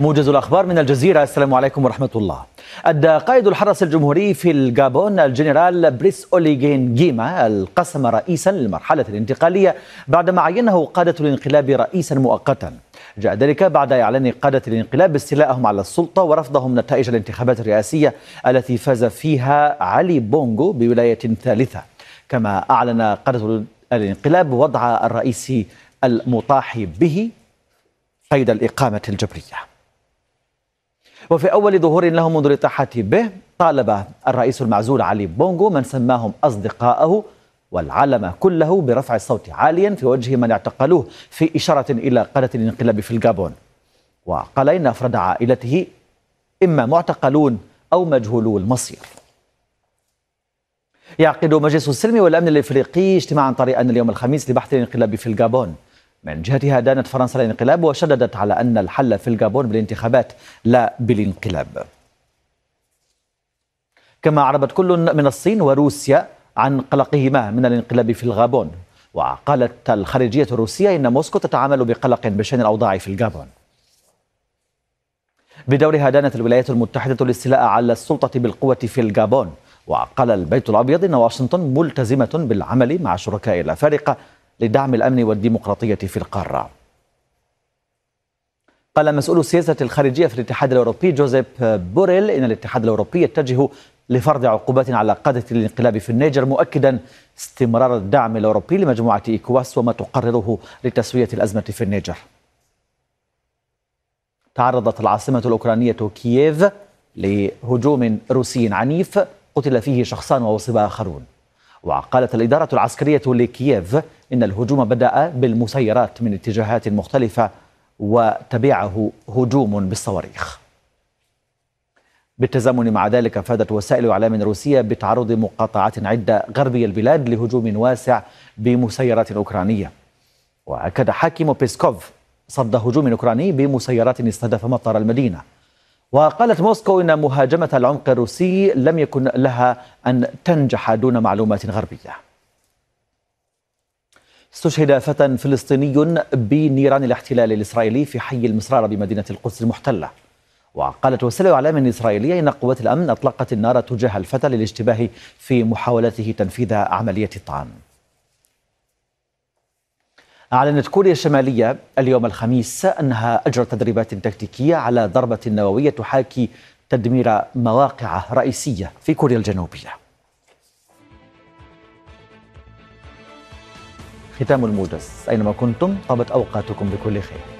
موجز الأخبار من الجزيرة. السلام عليكم ورحمة الله. أدى قائد الحرس الجمهوري في الجابون الجنرال بريس أوليغين جيما القسم رئيسا للمرحلة الانتقالية بعدما عينه قادة الانقلاب رئيسا مؤقتا. جاء ذلك بعد إعلان قادة الانقلاب استيلائهم على السلطة ورفضهم نتائج الانتخابات الرئاسية التي فاز فيها علي بونغو بولاية ثالثة. كما أعلن قادة الانقلاب وضع الرئيس المطاح به قيد الإقامة الجبرية. وفي أول ظهور له منذ الإطاحة به طالب الرئيس المعزول علي بونغو من سماهم أصدقائه والعالم كله برفع الصوت عاليا في وجه من اعتقلوه في إشارة إلى قادة الانقلاب في الجابون. وقال إن أفراد عائلته إما معتقلون أو مجهولو المصير. يعقد مجلس السلم والأمن الإفريقي اجتماعا طارئا اليوم الخميس لبحث الانقلاب في الجابون. من جهتها دانت فرنسا الانقلاب وشددت على أن الحل في الجابون بالانتخابات لا بالانقلاب. كما أعربت كل من الصين وروسيا عن قلقهما من الانقلاب في الغابون وقالت الخارجية الروسية إن موسكو تتعامل بقلق بشأن الأوضاع في الجابون. بدورها دانت الولايات المتحدة الاستيلاء على السلطة بالقوة في الجابون وقال البيت الأبيض إن واشنطن ملتزمة بالعمل مع شركاء الأفارقة لدعم الأمن والديمقراطية في القارة. قال مسؤول السياسة الخارجية في الاتحاد الأوروبي جوزيف بوريل إن الاتحاد الأوروبي يتجه لفرض عقوبات على قادة الانقلاب في النيجر مؤكدا استمرار الدعم الأوروبي لمجموعة ايكواس وما تقرره لتسوية الأزمة في النيجر. تعرضت العاصمة الأوكرانية كييف لهجوم روسي عنيف قتل فيه شخصان ووصب آخرون. وقالت الإدارة العسكرية لكييف إن الهجوم بدأ بالمسيرات من اتجاهات مختلفة وتبعه هجوم بالصواريخ. بالتزامن مع ذلك افادت وسائل اعلام روسيه بتعرض مقاطعات عده غربي البلاد لهجوم واسع بمسيرات أوكرانية. وأكد حاكم بيسكوف صد هجوم أوكراني بمسيرات استهدف مطار المدينة. وقالت موسكو إن مهاجمة العمق الروسي لم يكن لها أن تنجح دون معلومات غربية. استشهد فتى فلسطيني بنيران الاحتلال الإسرائيلي في حي المسرارة بمدينة القدس المحتلة. وقالت وسائل اعلام اسرائيليه إن قوات الأمن أطلقت النار تجاه الفتى للاشتباه في محاولته تنفيذ عملية الطعن. أعلنت كوريا الشمالية اليوم الخميس أنها أجرت تدريبات تكتيكية على ضربة نووية تحاكي تدمير مواقع رئيسية في كوريا الجنوبية. ختام الموجز. أينما كنتم طابت أوقاتكم بكل خير.